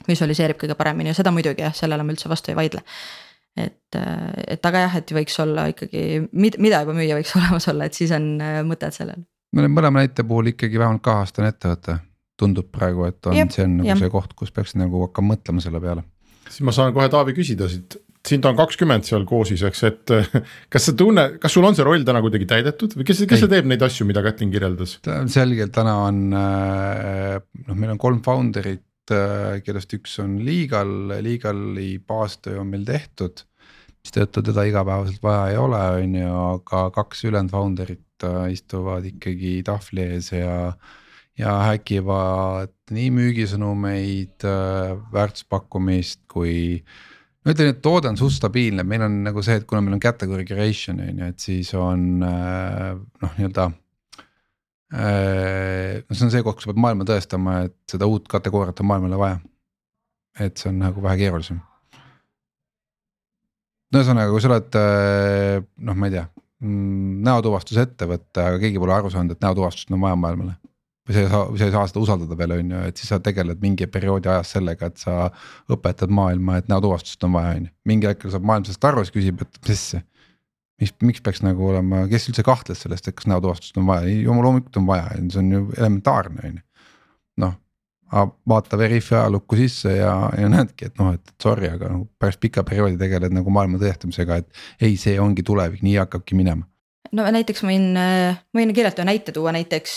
[SPEAKER 2] visualiseerib kõige paremini ja seda muidugi jah, sellele ma üldse vastu ei vaidle. et, et aga jah, et võiks olla ikkagi, mida juba müüa võiks olemas olla, et siis on mõtet sellel
[SPEAKER 3] me oleme mõlema näite puhul ikkagi vähemalt kaheaastane ettevõte. tundub praegu, et on, see on nagu see koht, kus peaks nagu hakkama mõtlema selle peale.
[SPEAKER 1] siis ma saan kohe Taavi küsida siit, sind on kakskümmend seal koosis, eks, et kas sa tunne, kas sul on see roll täna kuidagi täidetud või kes, kes see teeb neid asju, mida Kätlin kirjeldas?
[SPEAKER 3] selgelt täna on äh, noh, meil on kolm founder'it, äh, kellest üks on legal, legal'i baastöö on meil tehtud mistõttu teda igapäevaselt vaja ei ole, on ju, aga kaks ülejäänud founder'it äh, istuvad ikkagi tahvli ees ja. ja häkivad nii müügisõnumeid, äh, väärtuspakkumist kui. ma ütlen, et toode on suht stabiilne, meil on nagu see, et kuna meil on category creation on ju, et siis on äh, noh, nii-öelda no see on see koht, kus sa pead maailma tõestama, et seda uut kategooriat on maailmale vaja. et see on nagu vähe keerulisem no ühesõnaga, kui sa oled noh, ma ei tea, mm, näotuvastusettevõte, aga keegi pole aru saanud, et näotuvastust on vaja maailmale. või sa ei saa, sa ei saa seda usaldada veel on ju, et siis sa tegeled mingi perioodi ajas sellega, et sa õpetad maailma, et näotuvastust on vaja, on ju. mingil hetkel saab maailm sellest aru, siis küsib, et mis mis, miks peaks nagu olema, kes üldse kahtles sellest, et kas näotuvastust on vaja, loomulikult on vaja, see on ju elementaarne on ju. noh, vaata Veriffi ajalukku sisse ja, ja näedki, et noh, et sorry, aga nagu päris pika perioodi tegeled nagu maailma tõestamisega, et ei, see ongi tulevik, nii hakkabki minema
[SPEAKER 2] no näiteks ma võin, võin kirjeldada näite tuua, näiteks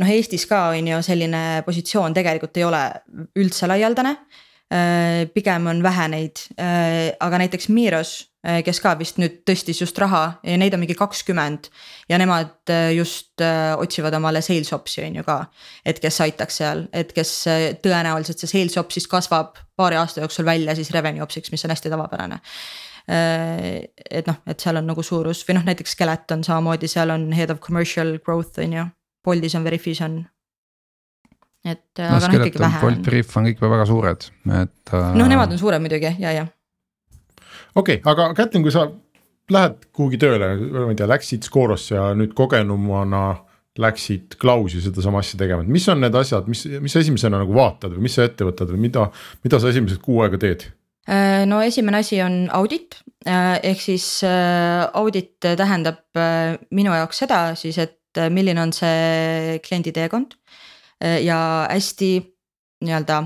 [SPEAKER 2] noh, Eestis ka on ju selline positsioon tegelikult ei ole üldse laialdane. pigem on vähe neid, aga näiteks Miros kes ka vist nüüd tõstis just raha ja neid on mingi kakskümmend. ja nemad äh, just äh, otsivad omale sales ops'i on ju ka, et kes aitaks seal, et kes tõenäoliselt see sales ops siis kasvab paari aasta jooksul välja siis revenue ops'iks, mis on hästi tavapärane et noh, et seal on nagu suurus või noh, näiteks Skeleton samamoodi, seal on head of commercial growth on ju, Boltis on, Veriffis on. et no, aga noh ikkagi vähe.
[SPEAKER 3] Bolt, Veriff on kõik väga suured, et.
[SPEAKER 2] noh, nemad on suured muidugi ja, ja
[SPEAKER 1] okei okay,, aga Kätlin, kui sa lähed kuhugi tööle, ma ei tea, läksid Scorosse ja nüüd kogenumana läksid Klausi sedasama asja tegema, et mis on need asjad, mis, mis sa esimesena nagu vaatad või mis sa ette võtad või mida, mida sa esimesed kuu aega teed?
[SPEAKER 2] Äh, no esimene asi on audit, äh, ehk siis äh, audit tähendab minu jaoks seda siis, et milline on see kliendi teekond ja hästi nii-öelda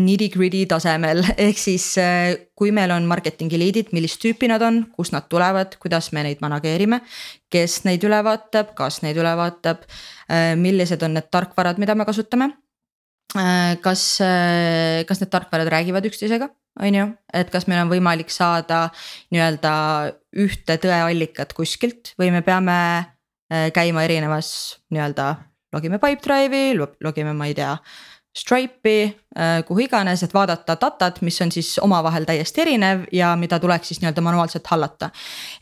[SPEAKER 2] nitty-gritty tasemel, ehk siis äh, kui meil on marketingi liidid, millist tüüpi nad on, kust nad tulevad, kuidas me neid manageerime. kes neid üle vaatab, kas neid üle vaatab, äh, millised on need tarkvarad, mida me kasutame. Äh, kas, kas need tarkvarad räägivad üksteisega, on ju, et kas meil on võimalik saada nii-öelda ühte tõeallikat kuskilt või me peame käima erinevas nii-öelda logime Pipedrive'i, logime, ma ei tea Stripe'i, äh, kuhu iganes, et vaadata datat, mis on siis omavahel täiesti erinev ja mida tuleks siis nii-öelda manuaalselt hallata.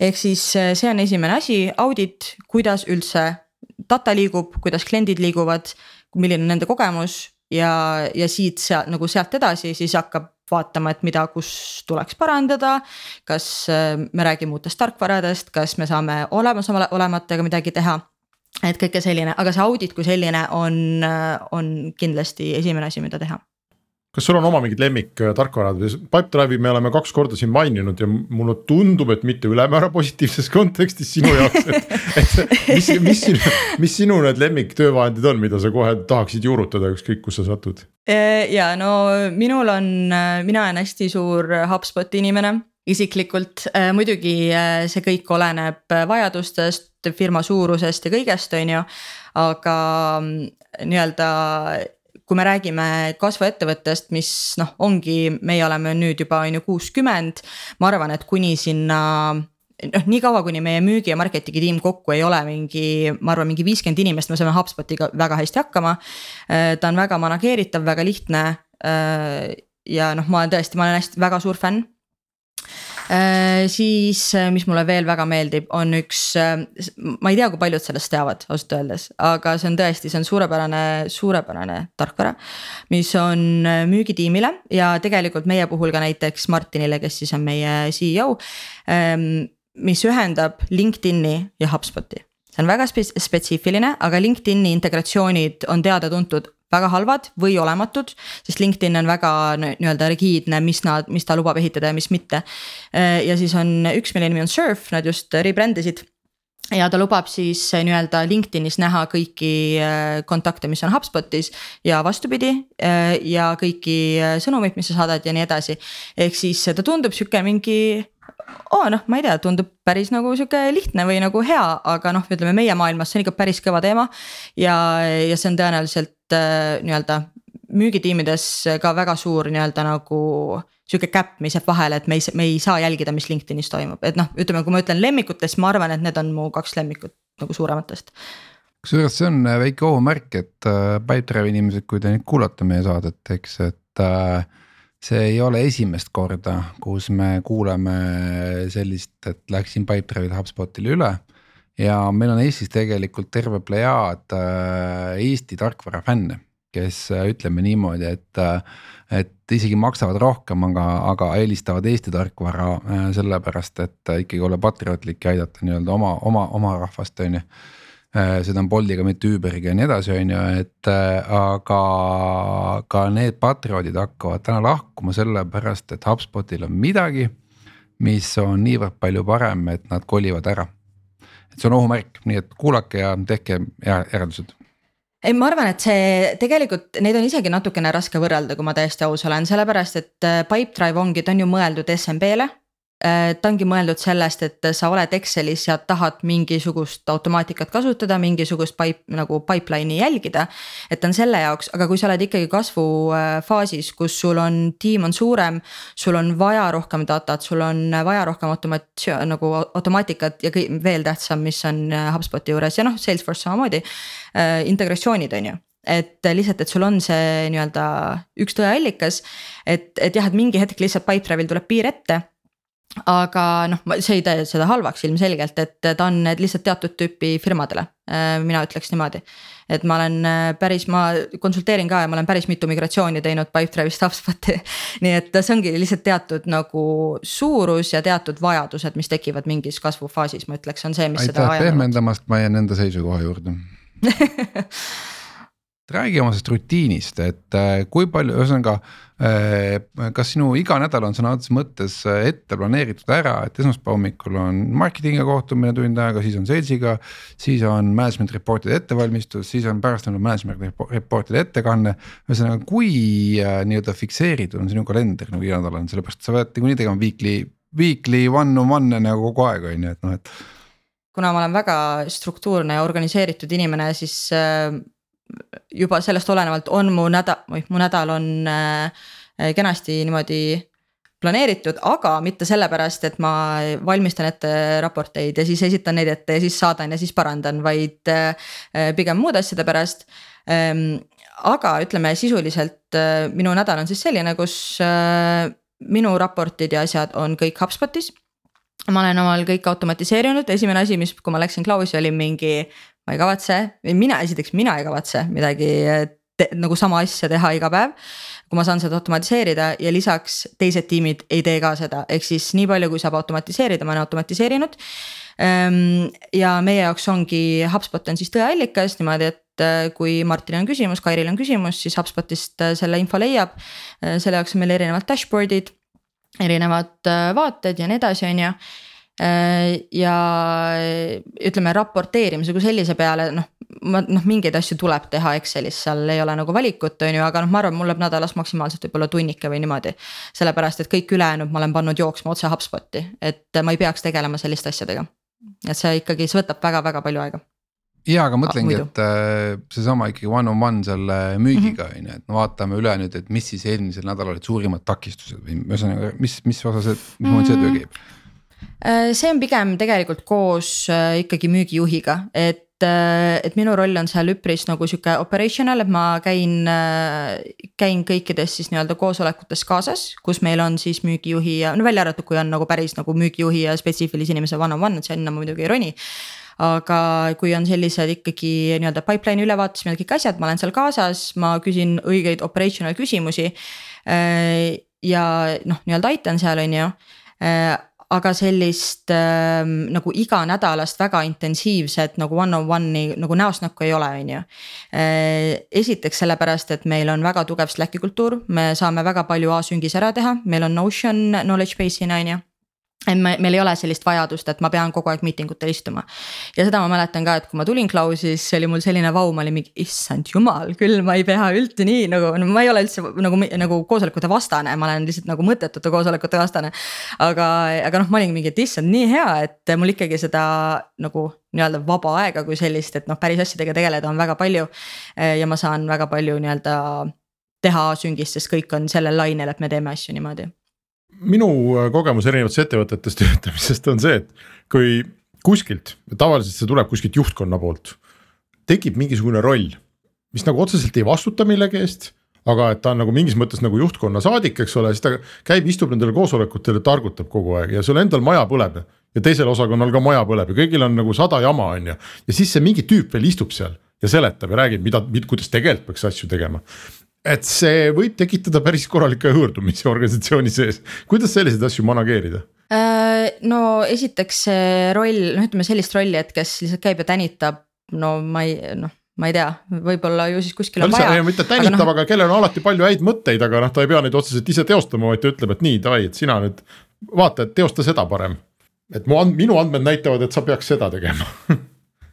[SPEAKER 2] ehk siis äh, see on esimene asi, audit, kuidas üldse data liigub, kuidas kliendid liiguvad, milline on nende kogemus ja, ja siit sealt nagu sealt edasi siis hakkab vaatama, et mida, kus tuleks parandada. kas äh, me räägime uutest tarkvaradest, kas me saame olemasolevatega midagi teha et kõike selline, aga see audit kui selline on, on kindlasti esimene asi, mida teha
[SPEAKER 1] kas sul on oma mingid lemmik tarkvarad või Pipedrive'i me oleme kaks korda siin maininud ja mulle tundub, et mitte ülemäära positiivses kontekstis sinu jaoks, et. et mis, mis sinu, mis sinu need lemmik töövahendid on, mida sa kohe tahaksid juurutada, ükskõik kus sa satud?
[SPEAKER 2] ja no minul on, mina olen hästi suur HubSpoti inimene isiklikult äh, muidugi äh, see kõik oleneb äh, vajadustest, firma suurusest ja kõigest, on ju. aga mm, nii-öelda kui me räägime kasvuettevõttest, mis noh, ongi, meie oleme nüüd juba on ju kuuskümmend. ma arvan, et kuni sinna noh, niikaua kuni meie müügi ja marketingi tiim kokku ei ole mingi, ma arvan, mingi viiskümmend inimest, me saame HubSpotiga väga hästi hakkama. ta on väga manageeritav, väga lihtne. ja noh, ma olen tõesti, ma olen hästi väga suur fänn siis, äh, mis mulle veel väga meeldib, on üks, äh, ma ei tea, kui paljud sellest teavad ausalt öeldes, aga see on tõesti, see on suurepärane, suurepärane tarkvara. mis on müügitiimile ja tegelikult meie puhul ka näiteks Martinile, kes siis on meie CEO. Ähm, mis ühendab LinkedIn'i ja HubSpoti see on väga spetsiifiline, aga LinkedIn'i integratsioonid on teada-tuntud väga halvad või olematud, sest LinkedIn on väga nii-öelda rigiidne, mis nad, mis ta lubab ehitada ja mis mitte. Äh, ja siis on üks, mille nimi on Surf, nad just rebrand isid ja ta lubab siis nii-öelda LinkedInis näha kõiki äh, kontakte, mis on HubSpotis ja vastupidi äh, ja kõiki sõnumeid, mis sa saadad ja nii edasi. ehk siis ta tundub sihuke mingi oo noh, ma ei tea, tundub päris nagu sihuke lihtne või nagu hea, aga noh, ütleme meie maailmas see on ikka päris kõva teema. ja, ja see on tõenäoliselt äh, nii-öelda müügitiimides ka väga suur nii-öelda nagu sihuke käpp, mis jääb vahele, et me ei, me ei saa jälgida, mis LinkedInis toimub, et noh, ütleme, kui ma ütlen lemmikutest, ma arvan, et need on mu kaks lemmikut nagu suurematest
[SPEAKER 3] kusjuures see on väike ohumärk, et äh, Pipedrive'i inimesed, kui te nüüd kuulate meie saadet, eks, et äh, see ei ole esimest korda, kus me kuuleme sellist, et läksin Pipedrive'ilt HubSpotile üle. Ja meil on Eestis tegelikult terve plejaad äh, Eesti tarkvara fänne, kes äh, ütleme niimoodi, et. Äh, et isegi maksavad rohkem, aga, aga eelistavad Eesti tarkvara sellepärast, et ikkagi olla patriootlik ja aidata nii-öelda oma, oma, oma rahvast, on ju seda on Boltiga, mitte Uberiga ja nii edasi, on ju, et aga ka need patrioodid hakkavad täna lahkuma sellepärast, et HubSpotil on midagi, mis on niivõrd palju parem, et nad kolivad ära. Et see on ohumärk, nii et kuulake ja tehke järeldused.
[SPEAKER 2] Ei, ma arvan, et see tegelikult neid on isegi natukene raske võrrelda, kui ma täiesti aus olen, sellepärast et äh, Pipedrive ongi, ta on ju mõeldud SMB-le ta ongi mõeldud sellest, et sa oled Excelis ja tahad mingisugust automaatikat kasutada, mingisugust pipe nagu pipeline'i jälgida. et ta on selle jaoks, aga kui sa oled ikkagi kasvufaasis, kus sul on, tiim on suurem, sul on vaja rohkem datat, sul on vaja rohkem automatsioon nagu automaatikat ja kõik veel tähtsam, mis on HubSpoti juures ja noh, Salesforce samamoodi äh,. integratsioonid on ju et lihtsalt, et sul on see nii-öelda üks tõeallikas, et, et jah, et mingi hetk lihtsalt Pipedrive'il tuleb piir ette aga noh, see ei tee seda halvaks ilmselgelt, et ta on lihtsalt teatud tüüpi firmadele, äh, mina ütleks niimoodi. et ma olen äh, päris, ma konsulteerin ka ja ma olen päris mitu migratsiooni teinud Pipedrive'ist HubSpoti. nii et see ongi lihtsalt teatud nagu suurus ja teatud vajadused, mis tekivad mingis kasvufaasis, ma ütleks, on see, mis
[SPEAKER 3] Aitäh, seda ajanud. pehmendamast, ma jään enda seisukoha juurde räägi oma sellest rutiinist, et äh, kui palju, ühesõnaga äh, kas sinu iga nädal on sõna otseses mõttes äh, ette planeeritud ära, et esmaspäeva hommikul on marketingiga kohtumine tund aega, siis on sales'iga. siis on management report'ide ettevalmistus, siis on pärastlõunal management report'ide ettekanne. ühesõnaga, kui nii-öelda fikseeritud on sinu kalender nagu iga nädal on, sellepärast sa pead niikuinii tegema weekly, weekly one on one'e nagu kogu aeg on ju, et noh, et
[SPEAKER 2] kuna ma olen väga struktuurne ja organiseeritud inimene, siis juba sellest olenevalt on mu nädal, või mu nädal on äh, kenasti niimoodi planeeritud, aga mitte sellepärast, et ma valmistan ette raporteid ja siis esitan neid ette ja siis saadan ja siis parandan, vaid äh, pigem muude asjade pärast. Ähm, aga ütleme sisuliselt äh, minu nädal on siis selline, kus minu raportid ja asjad on kõik HubSpotis ma olen omal kõik automatiseerinud, esimene asi, mis, kui ma läksin Klausi, oli mingi ma ei kavatse, mina esiteks, mina ei kavatse midagi te, nagu sama asja teha iga päev. kui ma saan seda automatiseerida ja lisaks teised tiimid ei tee ka seda, ehk siis nii palju, kui saab automatiseerida, ma olen automatiseerinud. Ehm, ja meie jaoks ongi, HubSpot on siis tõeallikas niimoodi, et äh, kui Martinil on küsimus, Kairil on küsimus, siis HubSpotist äh, selle info leiab. Selle jaoks on meil erinevad dashboard'id, erinevad vaated ja nii edasi, on ju ja ütleme, raporteerimise kui sellise peale noh, ma noh, mingeid asju tuleb teha Excelis, seal ei ole nagu valikut, on ju, aga noh, ma arvan, mul läheb nädalas maksimaalselt võib-olla tunnike või niimoodi. sellepärast, et kõik ülejäänud ma olen pannud jooksma otse HubSpoti, et ma ei peaks tegelema selliste asjadega. et see ikkagi, see võtab väga-väga palju aega
[SPEAKER 3] ja, aga mõtlengi, et äh, seesama ikkagi one on one selle müügiga mhm. on ju, et no vaatame üle nüüd, et mis siis eelmisel nädalal olid suurimad takistused või ühesõnaga, mis, mis osa see, mismoodi see töö käib mm.?
[SPEAKER 2] Äh, see on pigem tegelikult koos äh, ikkagi müügijuhiga, et äh, et minu roll on seal üpris nagu sihuke operational, et ma käin, käin kõikides siis nii-öelda koosolekutes kaasas, kus meil on siis müügijuhi ja no välja arvatud, kui on nagu päris nagu müügijuhi ja spetsiifilise inimese one on one, et sinna ma muidugi ei roni. aga kui on sellised ikkagi nii-öelda pipeline'i ülevaatused, kõik asjad, ma olen seal kaasas, ma küsin õigeid operational küsimusi. ja noh, nii-öelda aitan seal, on ju aga sellist äh, nagu iganädalast väga intensiivset nagu one on one'i nagu näost näkku ei ole, on ju. Äh, esiteks sellepärast, et meil on väga tugev Slacki kultuur, me saame väga palju asüngis ära teha, meil on Notion knowledge base'ina on ju et me, meil ei ole sellist vajadust, et ma pean kogu aeg miiting utel istuma. ja seda ma mäletan ka, et kui ma tulin Klausis, oli mul selline vau, ma olin mingi, issand jumal, küll ma ei pea üldse nii nagu, no ma ei ole üldse nagu, nagu koosolekute vastane, ma olen lihtsalt nagu mõttetute koosolekute vastane. aga, aga noh, ma olingi mingi, et issand, nii hea, et mul ikkagi seda nagu nii-öelda vaba aega kui sellist, et noh, päris asjadega tegeleda on väga palju. ja ma saan väga palju nii-öelda teha süngis, sest kõik on sellel lainel, et me teeme asju niimoodi
[SPEAKER 1] minu äh, kogemus erinevates ettevõtetes töötamisest on see, et kui kuskilt, tavaliselt see tuleb kuskilt juhtkonna poolt. tekib mingisugune roll, mis nagu otseselt ei vastuta millegi eest aga et ta on nagu mingis mõttes nagu juhtkonna saadik, eks ole, siis ta käib, istub nendele koosolekutel ja targutab kogu aeg ja sul endal maja põleb. ja teisel osakonnal ka maja põleb ja kõigil on nagu sada jama, on ju. ja siis see mingi tüüp veel istub seal ja seletab ja räägib, mida, kuidas tegelikult peaks asju tegema et see võib tekitada päris korralikke hõõrdumisi organisatsiooni sees, kuidas selliseid asju manageerida?
[SPEAKER 2] Äh, no esiteks see roll, noh, ütleme sellist rolli, et kes lihtsalt käib ja tänitab, no ma ei noh ma ei tea, võib-olla ju siis kuskil
[SPEAKER 1] on no, vaja. mitte tänitab, aga, no, aga kellel on alati palju häid mõtteid, aga noh, ta ei pea neid otseselt ise teostama, vaid ta ütleb, et nii, davai, et sina nüüd vaata, et teosta seda parem. et mu and-, minu andmed näitavad, et sa peaks seda tegema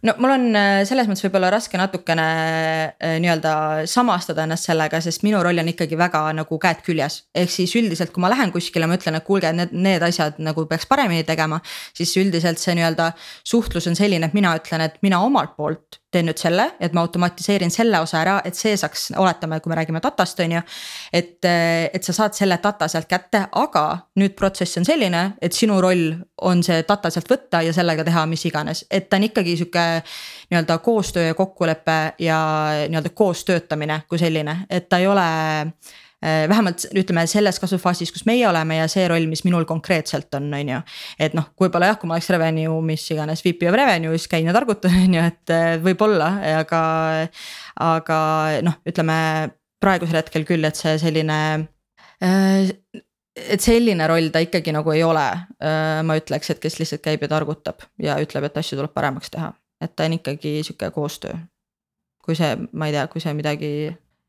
[SPEAKER 2] no mul on äh, selles mõttes võib-olla raske natukene äh, nii-öelda samastada ennast sellega, sest minu roll on ikkagi väga nagu käed küljes. ehk siis üldiselt, kui ma lähen kuskile, ma ütlen, et kuulge, need, need asjad nagu peaks paremini tegema. siis üldiselt see nii-öelda suhtlus on selline, et mina ütlen, et mina omalt poolt teen nüüd selle, et ma automatiseerin selle osa ära, et see saaks, oletame, kui me räägime datast, on ju. et, et sa saad selle data sealt kätte, aga nüüd protsess on selline, et sinu roll on see data sealt võtta ja sellega teha mis iganes, et ta on ikkagi sihuke. nii-öelda koostöö ja kokkulepe ja nii-öelda koos töötamine kui selline, et ta ei ole vähemalt ütleme selles kasvufaasis, kus meie oleme ja see roll, mis minul konkreetselt on, on ju. et noh, võib-olla jah, kui ma oleks revenue, mis iganes VP of revenue, siis käin ja targutan, on ju, et äh, võib-olla, aga. aga noh, ütleme praegusel hetkel küll, et see selline äh, et selline roll ta ikkagi nagu ei ole, ma ütleks, et kes lihtsalt käib ja targutab ja ütleb, et asju tuleb paremaks teha, et ta on ikkagi sihuke koostöö. kui see, ma ei tea, kui see midagi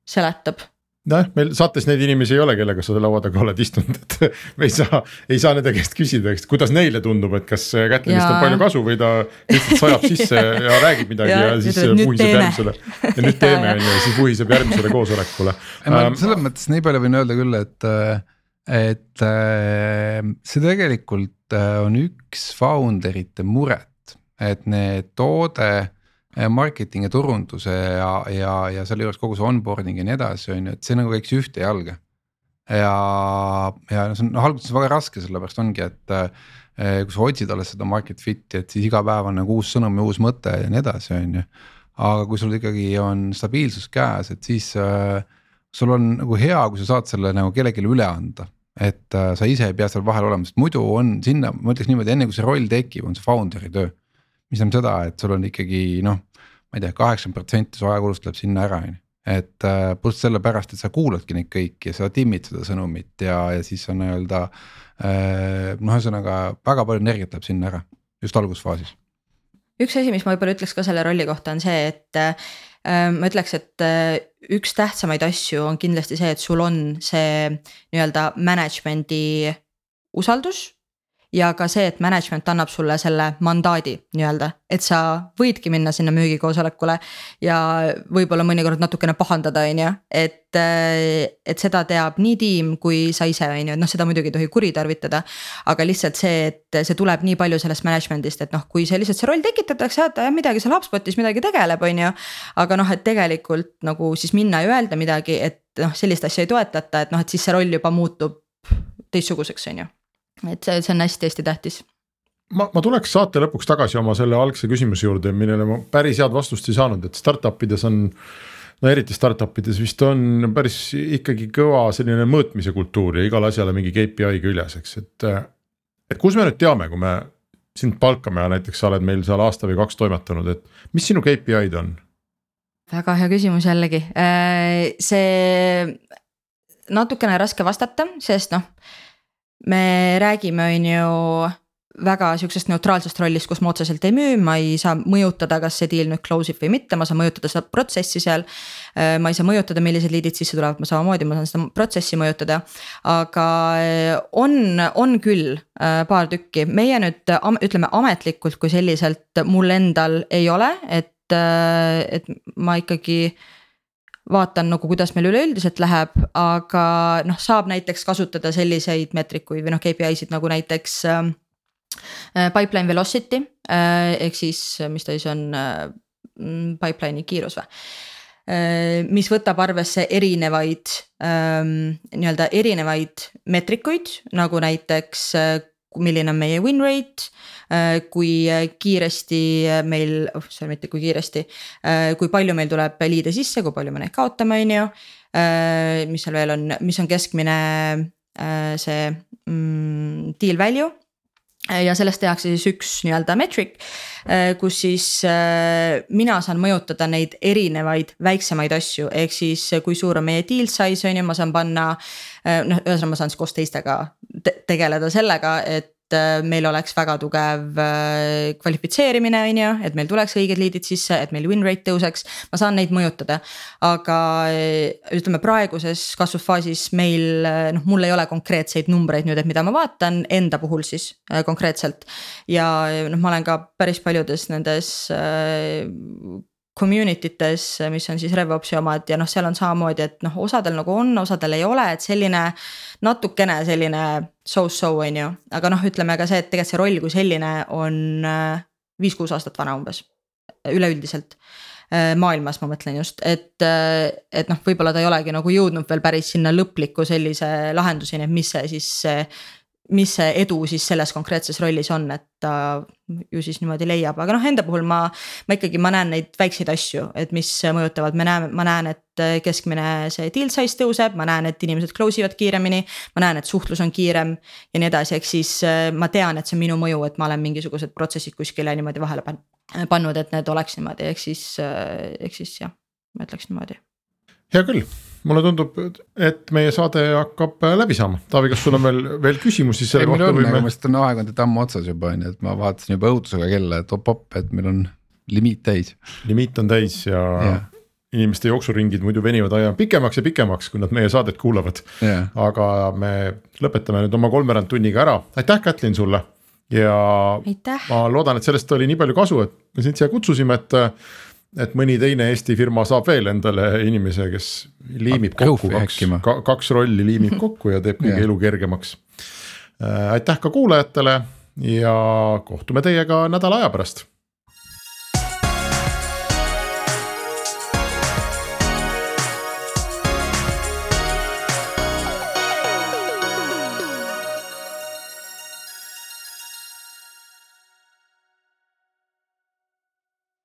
[SPEAKER 2] seletab
[SPEAKER 1] nojah, meil saates neid inimesi ei ole, kellega sa laua taga oled istunud, et me ei saa, ei saa nende käest küsida, eks, kuidas neile tundub, et kas Kätlinist on palju kasu või ta lihtsalt sajab sisse ja räägib midagi ja, ja siis vuhiseb järgmisele. ja nüüd teeme on ju, ja siis vuhiseb järgmisele koosolekule.
[SPEAKER 3] ähm, selles mõttes nii palju võin öelda küll, et, et äh, see tegelikult äh, on üks founder ite muret, et need toode Äh, marketing ja turunduse ja, ja, ja selle juures kogu see onboarding ja nii edasi, on ju, et see nagu käiks ühte jalga. ja, ja see on noh, alguses väga raske, sellepärast ongi, et äh, kui sa otsid alles seda market fit'i, et siis iga päev on nagu uus sõnum ja uus mõte ja nii edasi, on ju. aga kui sul ikkagi on stabiilsus käes, et siis äh, sul on nagu hea, kui sa saad selle nagu kellelegi üle anda et äh, sa ise ei pea seal vahel olema, sest muidu on sinna, ma ütleks niimoodi, enne kui see roll tekib, on see founder'i töö mis tähendab seda, et sul on ikkagi noh, ma ei tea, kaheksakümmend protsenti su ajakulust läheb sinna ära, on ju. et äh, pluss sellepärast, et sa kuuladki neid kõiki ja sa timmid seda sõnumit ja, ja siis on nii-öelda. Äh, noh, ühesõnaga väga palju energiat läheb sinna ära, just algusfaasis.
[SPEAKER 2] üks asi, mis ma võib-olla ütleks ka selle rolli kohta on see, et äh, ma ütleks, et üks tähtsamaid asju on kindlasti see, et sul on see nii-öelda management'i usaldus ja ka see, et management annab sulle selle mandaadi nii-öelda, et sa võidki minna sinna müügikoosolekule. ja võib-olla mõnikord natukene pahandada, on ju, et, et seda teab nii tiim kui sa ise, on ju, et noh, seda muidugi ei tohi kuritarvitada. aga lihtsalt see, et see tuleb nii palju sellest management'ist, et noh, kui see lihtsalt see roll tekitatakse, et jah, midagi seal HubSpotis midagi tegeleb, on ju. aga noh, et tegelikult nagu siis minna ja öelda midagi, et noh, sellist asja ei toetata, et noh, et siis see roll juba muutub teistsuguseks, on ju et see, see on hästi-hästi tähtis
[SPEAKER 1] ma, ma tuleks saate lõpuks tagasi oma selle algse küsimuse juurde, millele ma päris head vastust ei saanud, et startup ides on. no eriti startup ides vist on päris ikkagi kõva selline mõõtmise kultuur ja igale asjale mingi KPI küljes, eks, et. et kus me nüüd teame, kui me sind palkame ja näiteks sa oled meil seal aasta või kaks toimetanud, et mis sinu KPI-d on?
[SPEAKER 2] väga hea küsimus jällegi, äh, see natukene raske vastata, sest noh me räägime, on ju väga sihukesest neutraalsest rollist, kus ma otseselt ei müü, ma ei saa mõjutada, kas see deal nüüd close ib või mitte, ma saan mõjutada seda protsessi seal. Äh, ma ei saa mõjutada, millised liidid sisse tulevad, ma samamoodi, ma saan seda protsessi mõjutada. aga äh, on, on küll äh, paar tükki, meie nüüd ütleme ametlikult kui selliselt mul endal ei ole, et, et ma ikkagi vaatan nagu, kuidas meil üleüldiselt läheb, aga noh, saab näiteks kasutada selliseid meetrikuid või noh, KPI-sid nagu näiteks äh, pipeline velocity äh, ehk siis, mis ta siis on äh,, pipeline'i kiirus või äh,. mis võtab arvesse erinevaid ähm, nii-öelda erinevaid meetrikuid nagu näiteks äh, milline on meie win rate Äh, kui äh, kiiresti äh, meil, oh sorry, mitte kui kiiresti, kui palju meil tuleb liide sisse, kui palju me neid kaotame, on ju. mis seal veel on, mis on keskmine see mm, deal value ja sellest tehakse siis üks nii-öelda metric, kus siis mina saan mõjutada neid erinevaid väiksemaid asju, ehk siis kui suur on meie deal size on ju, ma saan panna. noh, ühesõnaga ma saan siis koos teistega te tegeleda sellega, et äh, meil oleks väga tugev äh, kvalifitseerimine, on ju, et meil tuleks õiged liidid sisse, et meil win rate tõuseks. ma saan neid mõjutada, aga äh, ütleme praeguses kasvufaasis meil noh, mul ei ole konkreetseid numbreid nüüd, et mida ma vaatan enda puhul siis konkreetselt. ja noh, ma olen ka päris paljudes nendes community tes, mis on siis RevOpsi omad ja noh, seal on samamoodi, et noh, osadel nagu on, osadel ei ole, et selline. natukene selline so-so on ju, aga noh, ütleme ka see, et tegelikult see roll kui selline on äh, viis-kuus aastat vana umbes, üleüldiselt äh, maailmas ma mõtlen just, et, äh, et noh, võib-olla ta ei olegi nagu jõudnud veel päris sinna lõpliku sellise lahenduseni, et mis see siis mis see edu siis selles konkreetses rollis on, et ta ju siis niimoodi leiab, aga noh, enda puhul ma. ma ikkagi, ma näen neid väikseid asju, et mis mõjutavad, me näeme, ma näen, et keskmine see deal size tõuseb, ma näen, et inimesed close ivad kiiremini. ma näen, et suhtlus on kiirem ja nii edasi, ehk siis äh, ma tean, et see on minu mõju, et ma olen mingisugused protsessid kuskile niimoodi vahele pannud, et need oleks niimoodi, ehk siis, äh, ehk siis jah, ma ütleks niimoodi.
[SPEAKER 1] hea küll mulle tundub, et meie saade hakkab äh, läbi saama, Taavi, kas sul on veel, veel küsimusi selle
[SPEAKER 3] ei, kohta? ma lihtsalt on aeg on ammu otsas juba on ju, et ma vaatasin juba õudusega kella, et op-op, et meil on limiit täis.
[SPEAKER 1] limiit on täis ja yeah. inimeste jooksuringid muidu venivad aina pikemaks ja pikemaks, kui nad meie saadet kuulavad aga me lõpetame nüüd oma kolmveerand tunniga ära, aitäh, Kätlin sulle ja
[SPEAKER 2] aitäh.
[SPEAKER 1] ma loodan, et sellest oli nii palju kasu, et me sind siia kutsusime, et et mõni teine Eesti firma saab veel endale inimese, kes liimib kokku kaks, kaks rolli liimib kokku ja teeb kõigi elu kergemaks. Äh, aitäh ka kuulajatele ja kohtume teiega nädala aja pärast